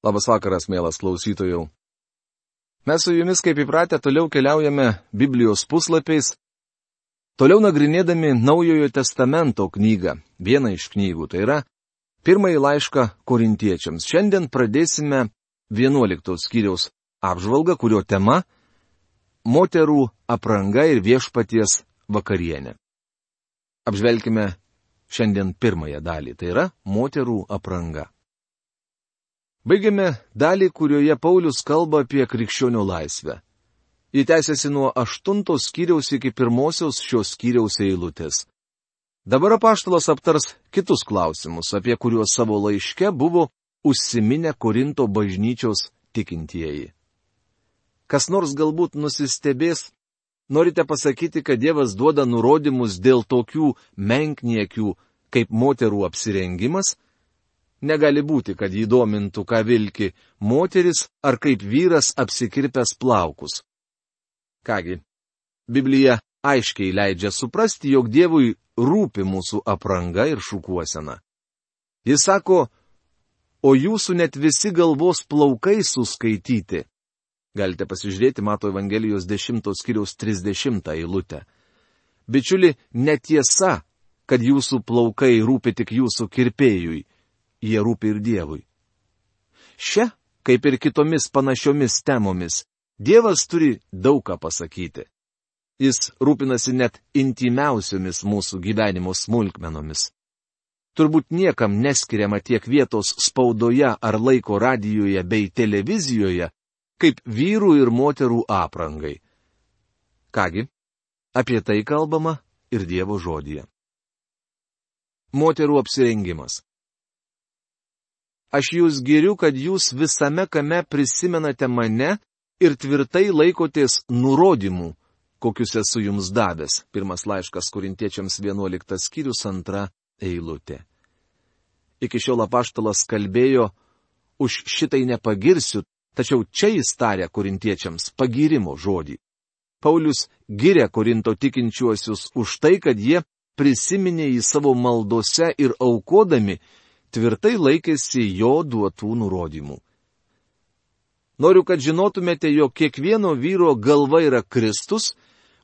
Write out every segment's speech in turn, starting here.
Labas vakaras, mielas klausytojų. Mes su jumis, kaip įpratę, toliau keliaujame Biblijos puslapiais, toliau nagrinėdami Naujojo testamento knygą, vieną iš knygų, tai yra pirmąjį laišką korintiečiams. Šiandien pradėsime 11 skyriaus apžvalgą, kurio tema - moterų apranga ir viešpaties vakarienė. Apžvelkime šiandien pirmąją dalį, tai yra moterų apranga. Baigiame dalį, kurioje Paulius kalba apie krikščionių laisvę. Ji tęsiasi nuo aštuntos skyriaus iki pirmosios šios skyriaus eilutės. Dabar apaštalas aptars kitus klausimus, apie kuriuos savo laiške buvo užsiminę Korinto bažnyčios tikintieji. Kas nors galbūt nusistebės, norite pasakyti, kad Dievas duoda nurodymus dėl tokių menkniekių kaip moterų apsirengimas, Negali būti, kad jį domintų, ką vilki moteris ar kaip vyras apsikirpęs plaukus. Kągi, Biblija aiškiai leidžia suprasti, jog Dievui rūpi mūsų apranga ir šukuosena. Jis sako, o jūsų net visi galvos plaukai suskaityti. Galite pasižiūrėti Mato Evangelijos 10 skiriaus 30 eilutę. Bičiuli, netiesa, kad jūsų plaukai rūpi tik jūsų kirpėjui jie rūpi ir Dievui. Šia, kaip ir kitomis panašiomis temomis, Dievas turi daug ką pasakyti. Jis rūpinasi net intimiausiomis mūsų gyvenimo smulkmenomis. Turbūt niekam neskiriama tiek vietos spaudoje ar laiko radijoje bei televizijoje, kaip vyrų ir moterų aprangai. Kągi, apie tai kalbama ir Dievo žodėje. Moterų apsirengimas. Aš jūs giriu, kad jūs visame kame prisimenate mane ir tvirtai laikotės nurodymų, kokius esu jums davęs. Pirmas laiškas korintiečiams 11 skyrius antra eilutė. Iki šiol apaštalas kalbėjo, už šitai nepagirsiu, tačiau čia jis tarė korintiečiams pagirimo žodį. Paulius giria korinto tikinčiuosius už tai, kad jie prisiminė į savo maldose ir aukodami tvirtai laikėsi jo duotų nurodymų. Noriu, kad žinotumėte, jog kiekvieno vyro galva yra Kristus,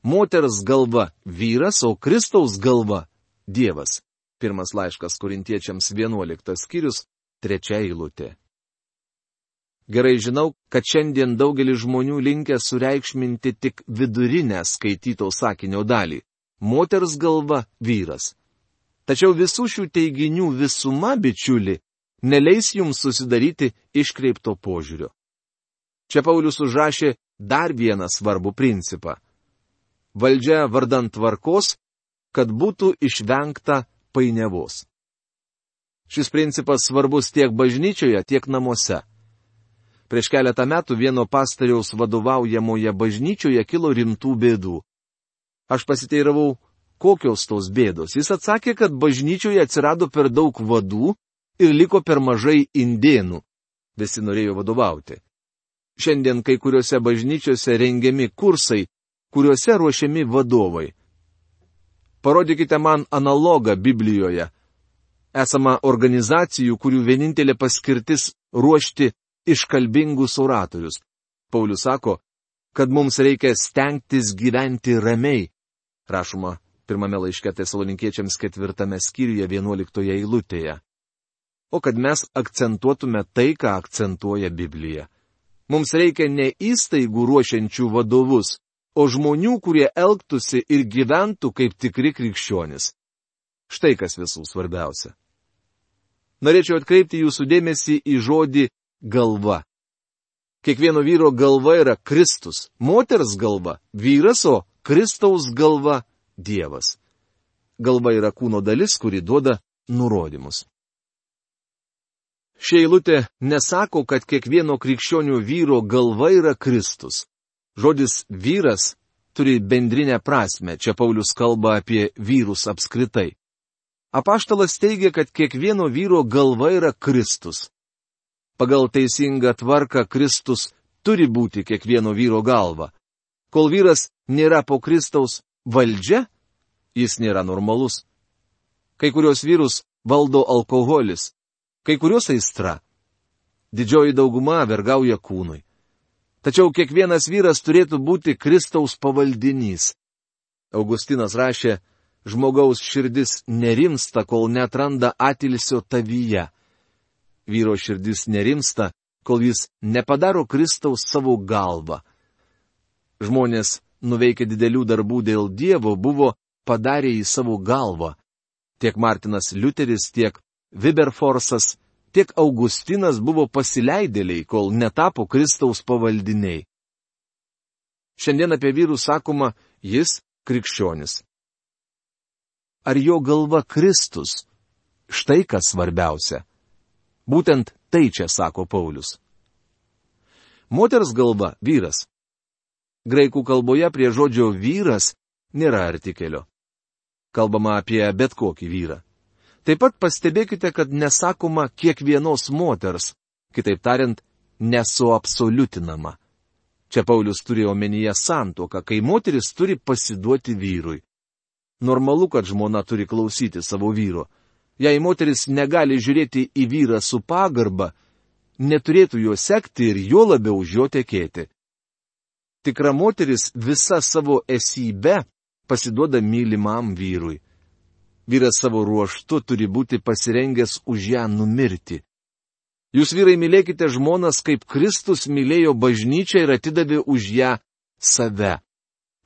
moters galva vyras, o Kristaus galva Dievas. Pirmas laiškas korintiečiams 11 skyrius, trečia eilutė. Gerai žinau, kad šiandien daugelis žmonių linkia sureikšminti tik vidurinę skaityto sakinio dalį. Moters galva vyras. Tačiau visų šių teiginių visuma, bičiuli, neleis jums susidaryti iškreipto požiūrio. Čia Paulius užrašė dar vieną svarbų principą. Valdžia vardant tvarkos, kad būtų išvengta painiavos. Šis principas svarbus tiek bažnyčioje, tiek namuose. Prieš keletą metų vieno pastariaus vadovaujamoje bažnyčioje kilo rimtų bėdų. Aš pasiteiravau, kokios tos bėdos. Jis atsakė, kad bažnyčioje atsirado per daug vadų ir liko per mažai indėnų. Visi norėjo vadovauti. Šiandien kai kuriuose bažnyčiose rengiami kursai, kuriuose ruošiami vadovai. Parodykite man analogą Biblijoje. Esama organizacijų, kurių vienintelė paskirtis ruošti iškalbingus oratorius. Paulius sako, kad mums reikia stengtis gyventi ramiai. Rašoma pirmame laiške tesaloninkiečiams ketvirtame skyriuje vienuoliktoje eilutėje. O kad mes akcentuotume tai, ką akcentuoja Biblija. Mums reikia ne įstaigų ruošiančių vadovus, o žmonių, kurie elgtųsi ir gyventų kaip tikri krikščionis. Štai kas visų svarbiausia. Norėčiau atkreipti jūsų dėmesį į žodį galva. Kiekvieno vyro galva yra Kristus, moters galva - vyras, o Kristaus galva Dievas. Galva yra kūno dalis, kuri duoda nurodymus. Šia eilutė nesako, kad kiekvieno krikščionių vyro galva yra Kristus. Žodis vyras turi bendrinę prasme, čia Paulius kalba apie vyrus apskritai. Apaštalas teigia, kad kiekvieno vyro galva yra Kristus. Pagal teisingą tvarką Kristus turi būti kiekvieno vyro galva. Kol vyras nėra po Kristaus, valdžia, jis nėra normalus. Kai kurios vyrus valdo alkoholis, kai kurios aistra. didžioji dauguma vergauja kūnui. Tačiau kiekvienas vyras turėtų būti Kristaus pavaldinys. Augustinas rašė, žmogaus širdis nerimsta, kol netranda atilsio tavyje. Vyro širdis nerimsta, kol jis nepadaro Kristaus savo galvą. Žmonės nuveikę didelių darbų dėl Dievo buvo padarę į savo galvą. Tiek Martinas Liuteris, tiek Viberforsas, tiek Augustinas buvo pasileidėliai, kol netapo Kristaus pavaldiniai. Šiandien apie vyrų sakoma, jis krikščionis. Ar jo galva Kristus? Štai kas svarbiausia. Būtent tai čia sako Paulius. Moters galva - vyras. Graikų kalboje prie žodžio vyras nėra artikelio. Kalbama apie bet kokį vyrą. Taip pat pastebėkite, kad nesakoma kiekvienos moters, kitaip tariant, nesuabsoliutinama. Čia Paulius turi omenyje santoką, kai moteris turi pasiduoti vyrui. Normalu, kad žmona turi klausyti savo vyro. Jei moteris negali žiūrėti į vyrą su pagarba, neturėtų jo sekti ir jo labiau už jo tekėti. Tikra moteris visa savo esybe pasiduoda mylimam vyrui vyras savo ruoštu turi būti pasirengęs už ją numirti. Jūs vyrai mylėkite žmonas, kaip Kristus mylėjo bažnyčią ir atidavė už ją save.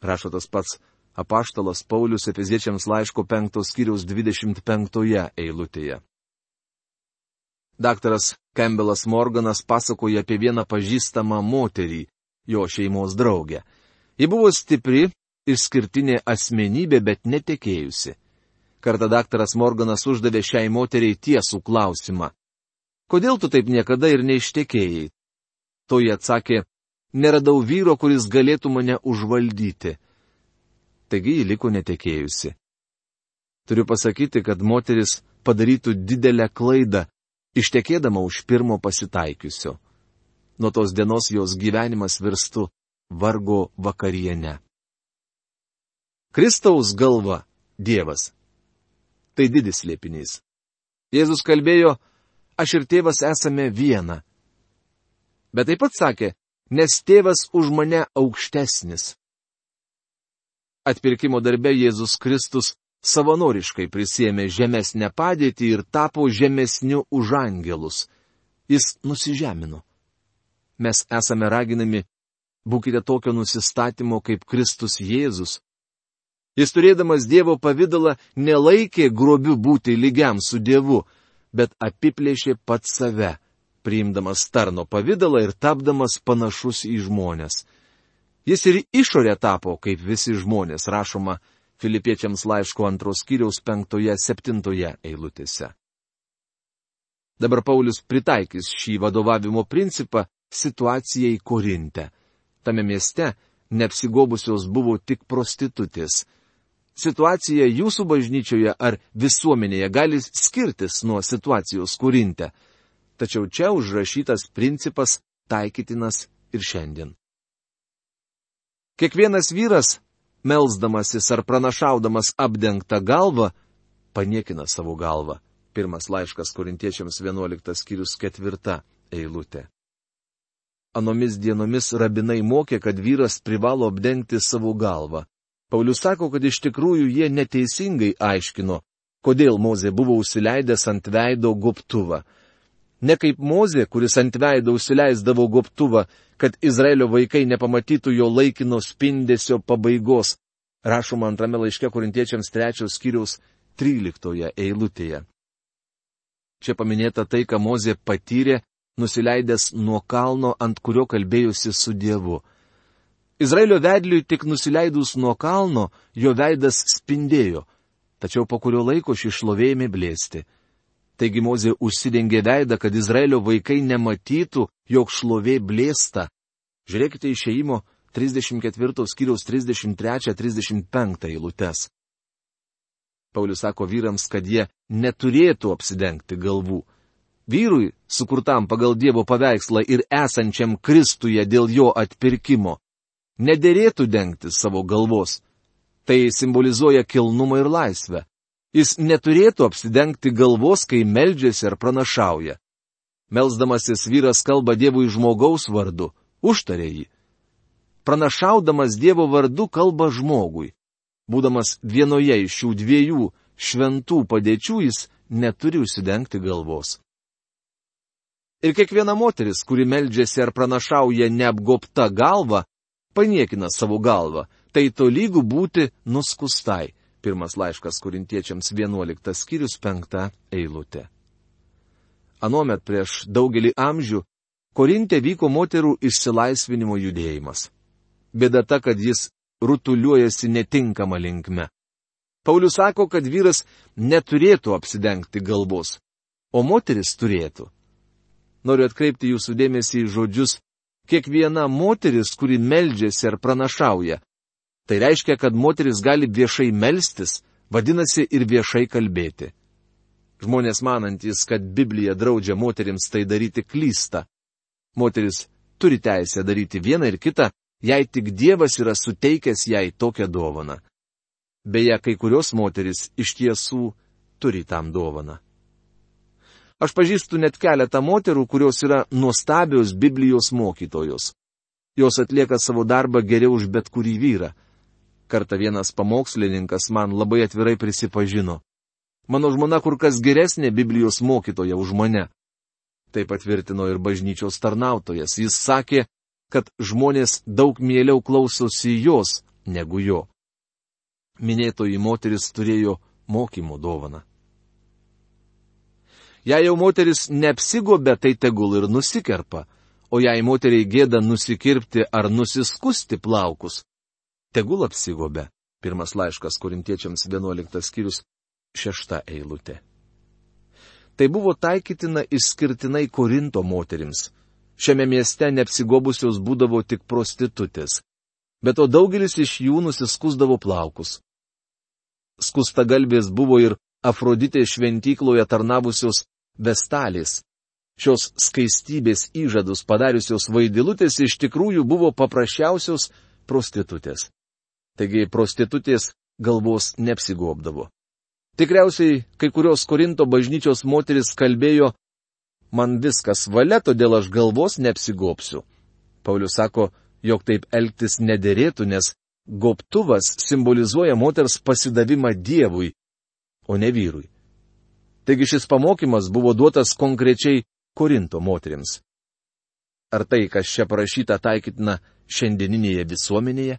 Rašo tas pats apaštalas Paulius Efeziečiams laiško 5 skyriaus 25 eilutėje. Daktaras Campbellas Morganas pasakoja apie vieną pažįstamą moterį, jo šeimos draugę. Ji buvo stipri, išskirtinė asmenybė, bet netekėjusi. Kartą daktaras Morganas uždavė šiai moteriai tiesų klausimą. Kodėl tu taip niekada ir neištekėjai? To jie atsakė, neradau vyro, kuris galėtų mane užvaldyti. Taigi ji liko netekėjusi. Turiu pasakyti, kad moteris padarytų didelę klaidą, ištekėdama už pirmo pasitaikiusio. Nuo tos dienos jos gyvenimas virstų vargo vakarienę. Kristaus galva - Dievas tai didis slėpinys. Jėzus kalbėjo, aš ir tėvas esame viena. Bet taip pat sakė, nes tėvas už mane aukštesnis. Atpirkimo darbe Jėzus Kristus savanoriškai prisėmė žemesnę padėtį ir tapo žemesniu už angelus. Jis nusižemino. Mes esame raginami, būkite tokio nusistatymo kaip Kristus Jėzus, Jis turėdamas Dievo pavydalą nelaikė grobiu būti lygiam su Dievu, bet apiplėšė pat save, priimdamas tarno pavydalą ir tapdamas panašus į žmonės. Jis ir išorė tapo kaip visi žmonės, rašoma Filipiečiams laiško antros kiriaus penktoje, septintoje eilutėse. Dabar Paulius pritaikys šį vadovavimo principą situacijai Korinte. Tame mieste neapsigobusios buvo tik prostitutės situacija jūsų bažnyčioje ar visuomenėje gali skirtis nuo situacijos kurinte. Tačiau čia užrašytas principas taikytinas ir šiandien. Kiekvienas vyras, melzdamasis ar pranašaudamas apdengtą galvą, paniekina savo galvą. Pirmas laiškas korintiečiams 11 skyrius 4 eilutė. Anomis dienomis rabinai mokė, kad vyras privalo apdengti savo galvą. Paulius sako, kad iš tikrųjų jie neteisingai aiškino, kodėl Mozė buvo užsileidęs ant veido gobtuvą. Ne kaip Mozė, kuris ant veido užsileisdavo gobtuvą, kad Izraelio vaikai nepamatytų jo laikino spindesio pabaigos, rašoma antrame laiške korintiečiams trečios skyriaus tryliktoje eilutėje. Čia paminėta tai, ką Mozė patyrė, nusileidęs nuo kalno, ant kurio kalbėjusi su Dievu. Izraelio vedliui tik nusileidus nuo kalno, jo veidas spindėjo, tačiau po kurio laiko ši šlovėjami blėsti. Taigi Mozė užsidengė veidą, kad Izraelio vaikai nematytų, jog šlovė blėsta. Žiūrėkite išeimo 34 skyriaus 33-35 eilutes. Paulius sako vyrams, kad jie neturėtų apsidengti galvų. Vyrui, sukurtam pagal Dievo paveikslą ir esančiam Kristuje dėl jo atpirkimo, nederėtų dengti savo galvos. Tai simbolizuoja kilnumą ir laisvę. Jis neturėtų apsidengti galvos, kai meldžiasi ar pranašauja. Melsdamasis vyras kalba Dievui žmogaus vardu, užtarė jį. Pranašaudamas Dievo vardu kalba žmogui. Būdamas vienoje iš šių dviejų šventų padėčių jis neturi užsidengti galvos. Ir kiekviena moteris, kuri meldžiasi ar pranašauja neapgopta galva, paniekina savo galvą, tai tolygų būti nuskustai. Pirmas laiškas korintiečiams 11 skyrius 5 eilutė. Anuomet prieš daugelį amžių Korinte vyko moterų išsilaisvinimo judėjimas. Bėda ta, kad jis rutuliuojasi netinkama linkme. Paulius sako, kad vyras neturėtų apsidengti galvos, o moteris turėtų. Noriu atkreipti jūsų dėmesį į žodžius kiekviena moteris, kuri meldžiasi ar pranašauja. Tai reiškia, kad moteris gali viešai melstis, vadinasi ir viešai kalbėti. Žmonės manantis, kad Biblija draudžia moteriams tai daryti klysta. Moteris turi teisę daryti vieną ir kitą, jei tik Dievas yra suteikęs jai tokią dovaną. Beje, kai kurios moteris iš tiesų turi tam dovaną. Aš pažįstu net keletą moterų, kurios yra nuostabios Biblijos mokytojos. Jos atlieka savo darbą geriau už bet kurį vyrą. Kartą vienas pamokslininkas man labai atvirai prisipažino. Mano žmona kur kas geresnė Biblijos mokytoja už mane. Tai patvirtino ir bažnyčios tarnautojas. Jis sakė, kad žmonės daug mieliau klausosi jos negu jo. Minėtoji moteris turėjo mokymo dovaną. Jei jau moteris neapsigobė, tai tegul ir nusikerpa, o jei moteriai gėda nusikirpti ar nusiskusti plaukus, tegul apsigobė. Pirmas laiškas korintiečiams 11 skyrius 6 eilutė. Tai buvo taikytina išskirtinai Korinto moterims. Šiame mieste neapsigobusios būdavo tik prostitutės, bet o daugelis iš jų nusiskusdavo plaukus. Skustagalbės buvo ir Afroditė šventykloje tarnavusios Vestalės. Šios skaistybės įžadus padariusios vaidilutės iš tikrųjų buvo paprasčiausios prostitutės. Taigi prostitutės galvos neapsigobdavo. Tikriausiai kai kurios Korinto bažnyčios moteris kalbėjo, man viskas valia, todėl aš galvos neapsigopsiu. Paulius sako, jog taip elgtis nederėtų, nes gobtuvas simbolizuoja moters pasidavimą Dievui, o ne vyrui. Taigi šis pamokymas buvo duotas konkrečiai Korinto moteriams. Ar tai, kas čia parašyta, taikytina šiandieninėje visuomenėje?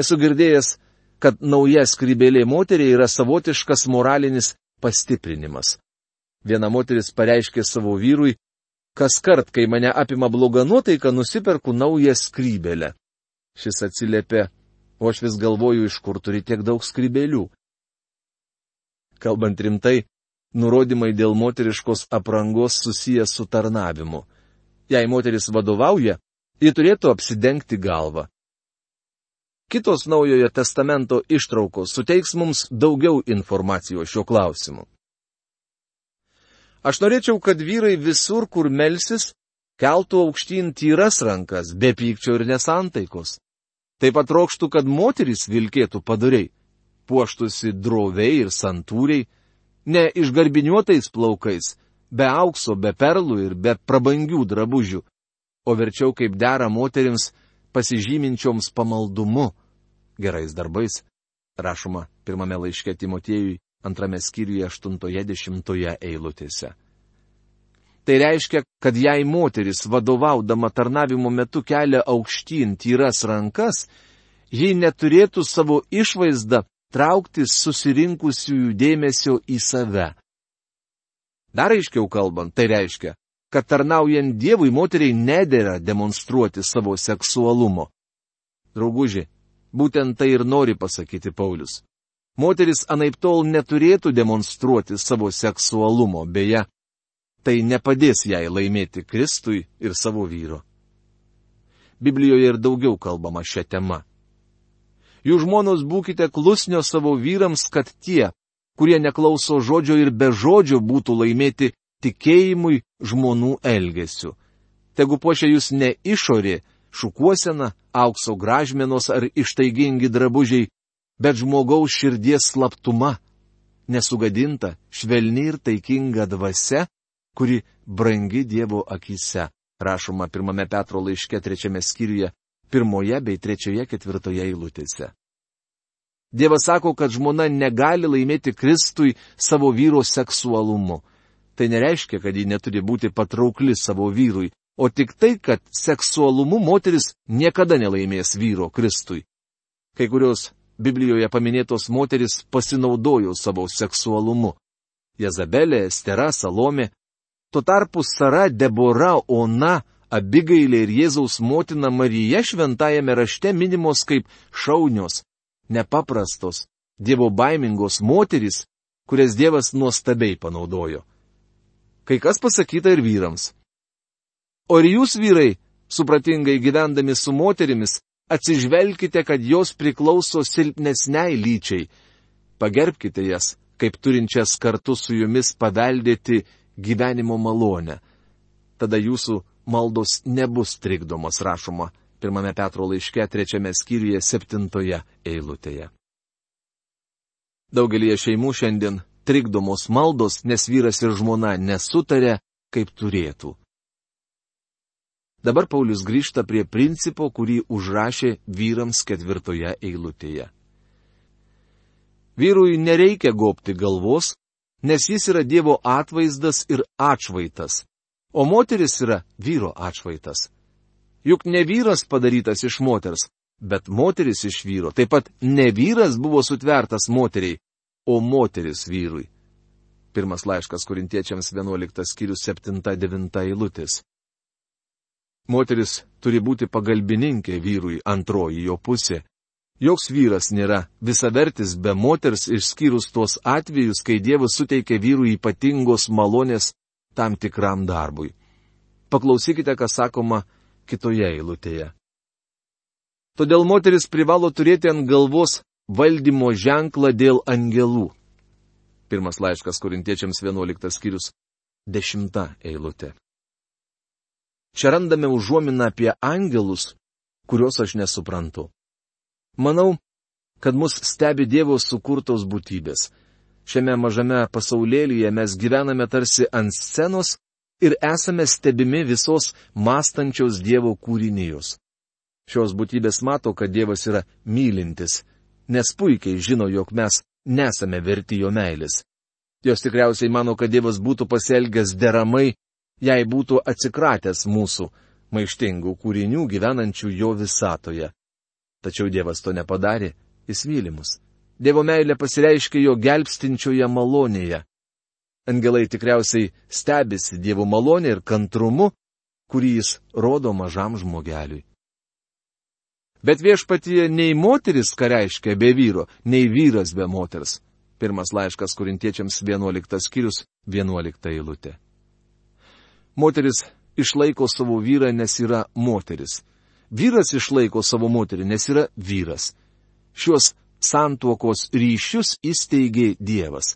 Esu girdėjęs, kad nauja skrybėlė moteriai yra savotiškas moralinis pastiprinimas. Viena moteris pareiškė savo vyrui, kas kart, kai mane apima bloga nuotaika, nusiperku naują skrybėlę. Šis atsiliepė, o aš vis galvoju, iš kur turi tiek daug skrybėlių. Kalbant rimtai, nurodymai dėl moteriškos aprangos susijęs su tarnavimu. Jei moteris vadovauja, ji turėtų apsidengti galvą. Kitos naujojo testamento ištraukos suteiks mums daugiau informacijos šiuo klausimu. Aš norėčiau, kad vyrai visur, kur melsis, keltų aukštyn tyras rankas, be pykčio ir nesantaikos. Taip pat trokštų, kad moteris vilkėtų padariai puoštusi droviai ir santūriai, ne išgarbiniuotais plaukais, be aukso, be perlų ir be prabangių drabužių, o verčiau kaip dera moterims pasižyminčioms pamaldumu, gerais darbais, rašoma pirmame laiške Timotiejui, antrame skyriuje 80 eilutėse. Tai reiškia, kad jei moteris vadovaudama tarnavimo metu kelia aukštyn tyras rankas, ji neturėtų savo išvaizdą traukti susirinkusiųjų dėmesio į save. Dar aiškiau kalbant, tai reiškia, kad tarnaujant Dievui moteriai nedėra demonstruoti savo seksualumo. Drauguži, būtent tai ir nori pasakyti Paulius. Moteris anaip tol neturėtų demonstruoti savo seksualumo, beje, tai nepadės jai laimėti Kristui ir savo vyro. Biblijoje ir daugiau kalbama šią temą. Jūs žmonos būkite klusnio savo vyrams, kad tie, kurie neklauso žodžio ir be žodžio būtų laimėti tikėjimui žmonų elgesiu. Tegu puošia jūs ne išorė, šukuosena, aukso gražmenos ar ištaigingi drabužiai, bet žmogaus širdies slaptuma, nesugadinta, švelni ir taikinga dvasia, kuri brangi Dievo akise, rašoma pirmame Petro laiške trečiame skyriuje, pirmoje bei trečioje ketvirtoje eilutėse. Dievas sako, kad žmona negali laimėti Kristui savo vyro seksualumu. Tai nereiškia, kad ji neturi būti patraukli savo vyrui, o tik tai, kad seksualumu moteris niekada nelaimės vyro Kristui. Kai kurios Biblijoje paminėtos moteris pasinaudojo savo seksualumu. Jezabelė, Estera, Salomė. Tuo tarpu Sara, Debora, Ona, Abigailė ir Jėzaus motina Marija šventajame rašte minimos kaip šaunios, nepaprastos, dievo baimingos moteris, kurias Dievas nuostabiai panaudojo. Kai kas pasakyta ir vyrams. O ir jūs vyrai, supratingai gyvendami su moterimis, atsižvelkite, kad jos priklauso silpnesniai lyčiai. Pagerbkite jas, kaip turinčias kartu su jumis paveldėti gyvenimo malonę. Tada jūsų maldos nebus trikdomos, rašoma pirmame Petro laiške trečiame skyriuje septintoje eilutėje. Daugelie šeimų šiandien trikdomos maldos, nes vyras ir žmona nesutarė, kaip turėtų. Dabar Paulius grįžta prie principo, kurį užrašė vyrams ketvirtoje eilutėje. Vyrui nereikia gopti galvos, nes jis yra Dievo atvaizdas ir atšvaitas, o moteris yra vyro atšvaitas. Juk ne vyras padarytas iš moters, bet moteris iš vyro. Taip pat ne vyras buvo sutvertas moteriai, o moteris vyrui. Pirmas laiškas korintiečiams 11 skyrius 7-9 eilutės. Moteris turi būti pagalbininkė vyrui antroji jo pusė. Joks vyras nėra visavertis be moters išskyrus tuos atvejus, kai Dievas suteikia vyrui ypatingos malonės tam tikram darbui. Paklausykite, kas sakoma kitoje eilutėje. Todėl moteris privalo turėti ant galvos valdymo ženklą dėl angelų. Pirmas laiškas korintiečiams 11 skyrius 10 eilutė. Čia randame užuominą apie angelus, kuriuos aš nesuprantu. Manau, kad mus stebi Dievo sukurtos būtybės. Šiame mažame pasaulėlyje mes gyvename tarsi ant scenos ir esame stebimi visos mąstančios Dievo kūrinijos. Šios būtybės mato, kad Dievas yra mylintis, nes puikiai žino, jog mes nesame verti jo meilės. Jos tikriausiai mano, kad Dievas būtų pasielgęs deramai, jei būtų atsikratęs mūsų maištingų kūrinių gyvenančių jo visatoje. Tačiau Dievas to nepadarė, jis mylimus. Dievo meilė pasireiškia jo gelbstinčioje malonėje. Angelai tikriausiai stebisi Dievo malonė ir kantrumu, kurį jis rodo mažam žmogeliui. Bet viešpatie nei moteris, ką reiškia be vyro, nei vyras be moters. Pirmas laiškas kurintiečiams 11 skyrius 11 eilutė. Moteris išlaiko savo vyrą, nes yra moteris. Vyras išlaiko savo moterį, nes yra vyras. Šios santuokos ryšius įsteigė Dievas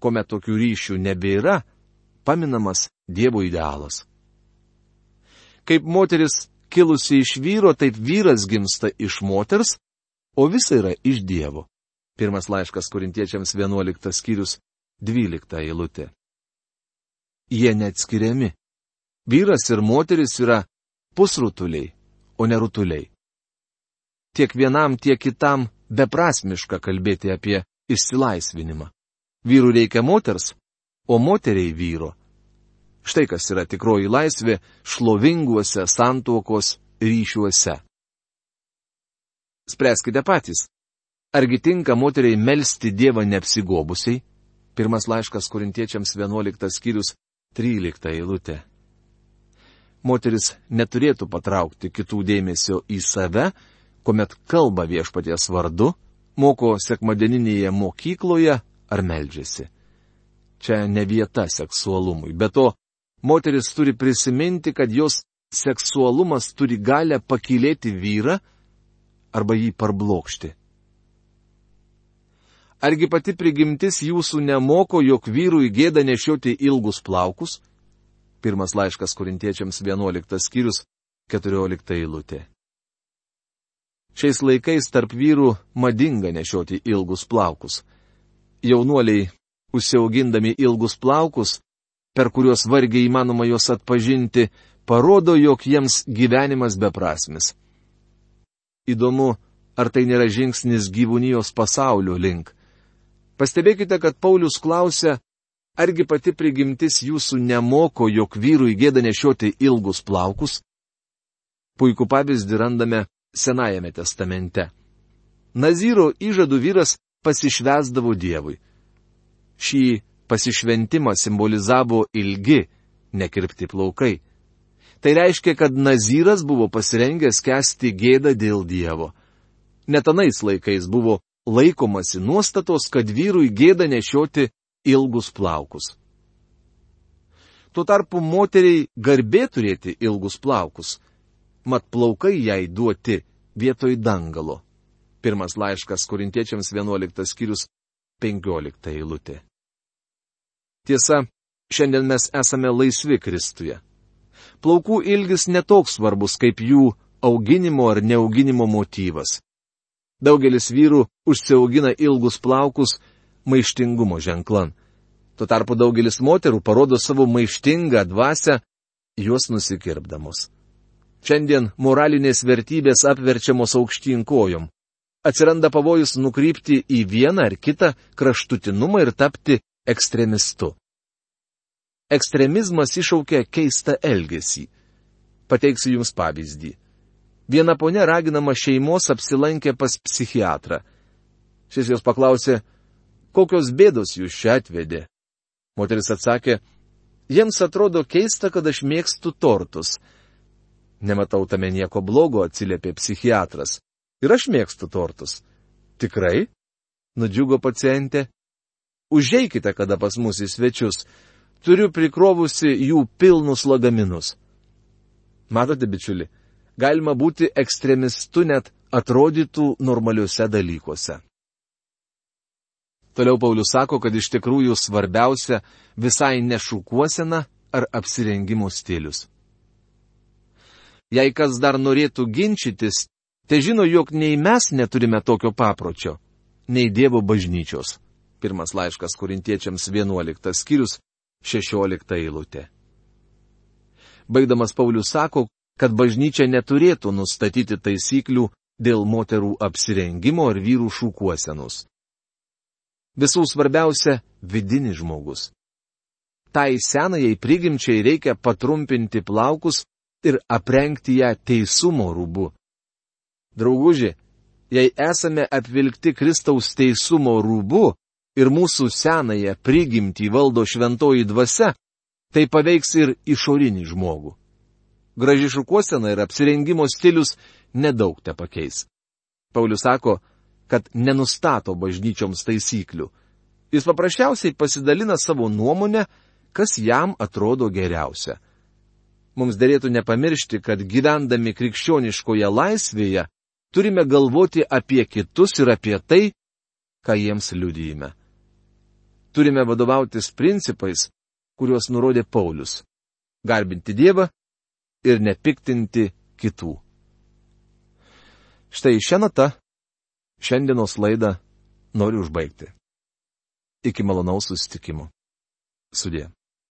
kuomet tokių ryšių nebėra, paminamas Dievo idealas. Kaip moteris kilusi iš vyro, taip vyras gimsta iš moters, o visa yra iš Dievo. Pirmas laiškas korintiečiams 11 skyrius 12 eilutė. Jie neatskiriami. Vyras ir moteris yra pusrutuliai, o ne rutuliai. Tiek vienam, tiek kitam beprasmiška kalbėti apie išsilaisvinimą. Vyrų reikia moters, o moteriai vyro. Štai kas yra tikroji laisvė šlovinguose santuokos ryšiuose. Spręskite patys. Argi tinka moteriai melstį Dievą neapsigobusiai? Pirmas laiškas korintiečiams 11 skyrius 13 eilutė. Moteris neturėtų patraukti kitų dėmesio į save, kuomet kalba viešpaties vardu, moko sekmadieninėje mokykloje ar meldžiasi. Čia ne vieta seksualumui, bet to moteris turi prisiminti, kad jos seksualumas turi galę pakilėti vyrą arba jį parblokšti. Argi pati prigimtis jūsų nemoko, jog vyrui gėda nešioti ilgus plaukus? Pirmas laiškas korintiečiams 11 skyrius 14 eilutė. Šiais laikais tarp vyrų madinga nešioti ilgus plaukus jaunuoliai, užsiaugindami ilgus plaukus, per kuriuos vargiai įmanoma juos atpažinti, parodo, jog jiems gyvenimas beprasmis. Įdomu, ar tai nėra žingsnis gyvūnijos pasaulio link. Pastebėkite, kad Paulius klausia, argi pati prigimtis jūsų nemoko, jog vyrui gėda nešioti ilgus plaukus? Puikų pavyzdį randame Senajame testamente. Nazyro įžadų vyras pasišvesdavo Dievui. Šį pasišventimą simbolizavo ilgi, nekirpti plaukai. Tai reiškia, kad Nazyras buvo pasirengęs kesti gėdą dėl Dievo. Netanais laikais buvo laikomasi nuostatos, kad vyrui gėda nešioti ilgus plaukus. Tuo tarpu moteriai garbė turėti ilgus plaukus, mat plaukai jai duoti vietoj dangalo. Pirmas laiškas korintiečiams 11 skyrius 15 eilutė. Tiesa, šiandien mes esame laisvi Kristuje. Plaukų ilgis netoks svarbus kaip jų auginimo ar neauginimo motyvas. Daugelis vyrų užsiaugina ilgus plaukus maištingumo ženklan. Tuo tarpu daugelis moterų parodo savo maištingą dvasę, juos nusikirpdamos. Šiandien moralinės vertybės apverčiamos aukštyn kojom atsiranda pavojus nukrypti į vieną ar kitą kraštutinumą ir tapti ekstremistu. Ekstremizmas iššaukia keistą elgesį. Pateiksiu Jums pavyzdį. Viena ponė raginama šeimos apsilankė pas psichiatrą. Šis jos paklausė, kokios bėdos jūs čia atvedė. Moteris atsakė, jiems atrodo keista, kad aš mėgstu tortus. Nematau tame nieko blogo, atsiliepė psichiatras. Ir aš mėgstu tortus. Tikrai? Nudžiugo pacientė. Užeikite kada pas mus į svečius. Turiu prikrovusi jų pilnus lagaminus. Matote, bičiuli, galima būti ekstremistu net atrodytų normaliuose dalykuose. Toliau Paulius sako, kad iš tikrųjų svarbiausia visai nešūkuosena ar apsirengimo stilius. Jei kas dar norėtų ginčytis, te žino, jog nei mes neturime tokio papročio, nei Dievo bažnyčios. Pirmas laiškas korintiečiams 11 skyrius 16 eilutė. Baigdamas Paulius sako, kad bažnyčia neturėtų nustatyti taisyklių dėl moterų apsirengimo ar vyrų šūkuosenus. Visų svarbiausia - vidinis žmogus. Tai senajai prigimčiai reikia patrumpinti plaukus ir aprengti ją teisumo rūbu. Drauguži, jei esame apvilkti Kristaus teisumo rūbu ir mūsų senąją prigimtį valdo šventoji dvasia, tai paveiks ir išorinį žmogų. Graži šukuosena ir apsirengimo stilius nedaug te pakeis. Paulius sako, kad nenustato bažnyčioms taisyklių. Jis paprasčiausiai pasidalina savo nuomonę, kas jam atrodo geriausia. Mums dėlėtų nepamiršti, kad gyvendami krikščioniškoje laisvėje turime galvoti apie kitus ir apie tai, ką jiems liudyjime. Turime vadovautis principais, kuriuos nurodė Paulius - garbinti Dievą ir nepiktinti kitų. Štai šią natą šiandienos laidą noriu užbaigti. Iki malonaus susitikimo. Sudė.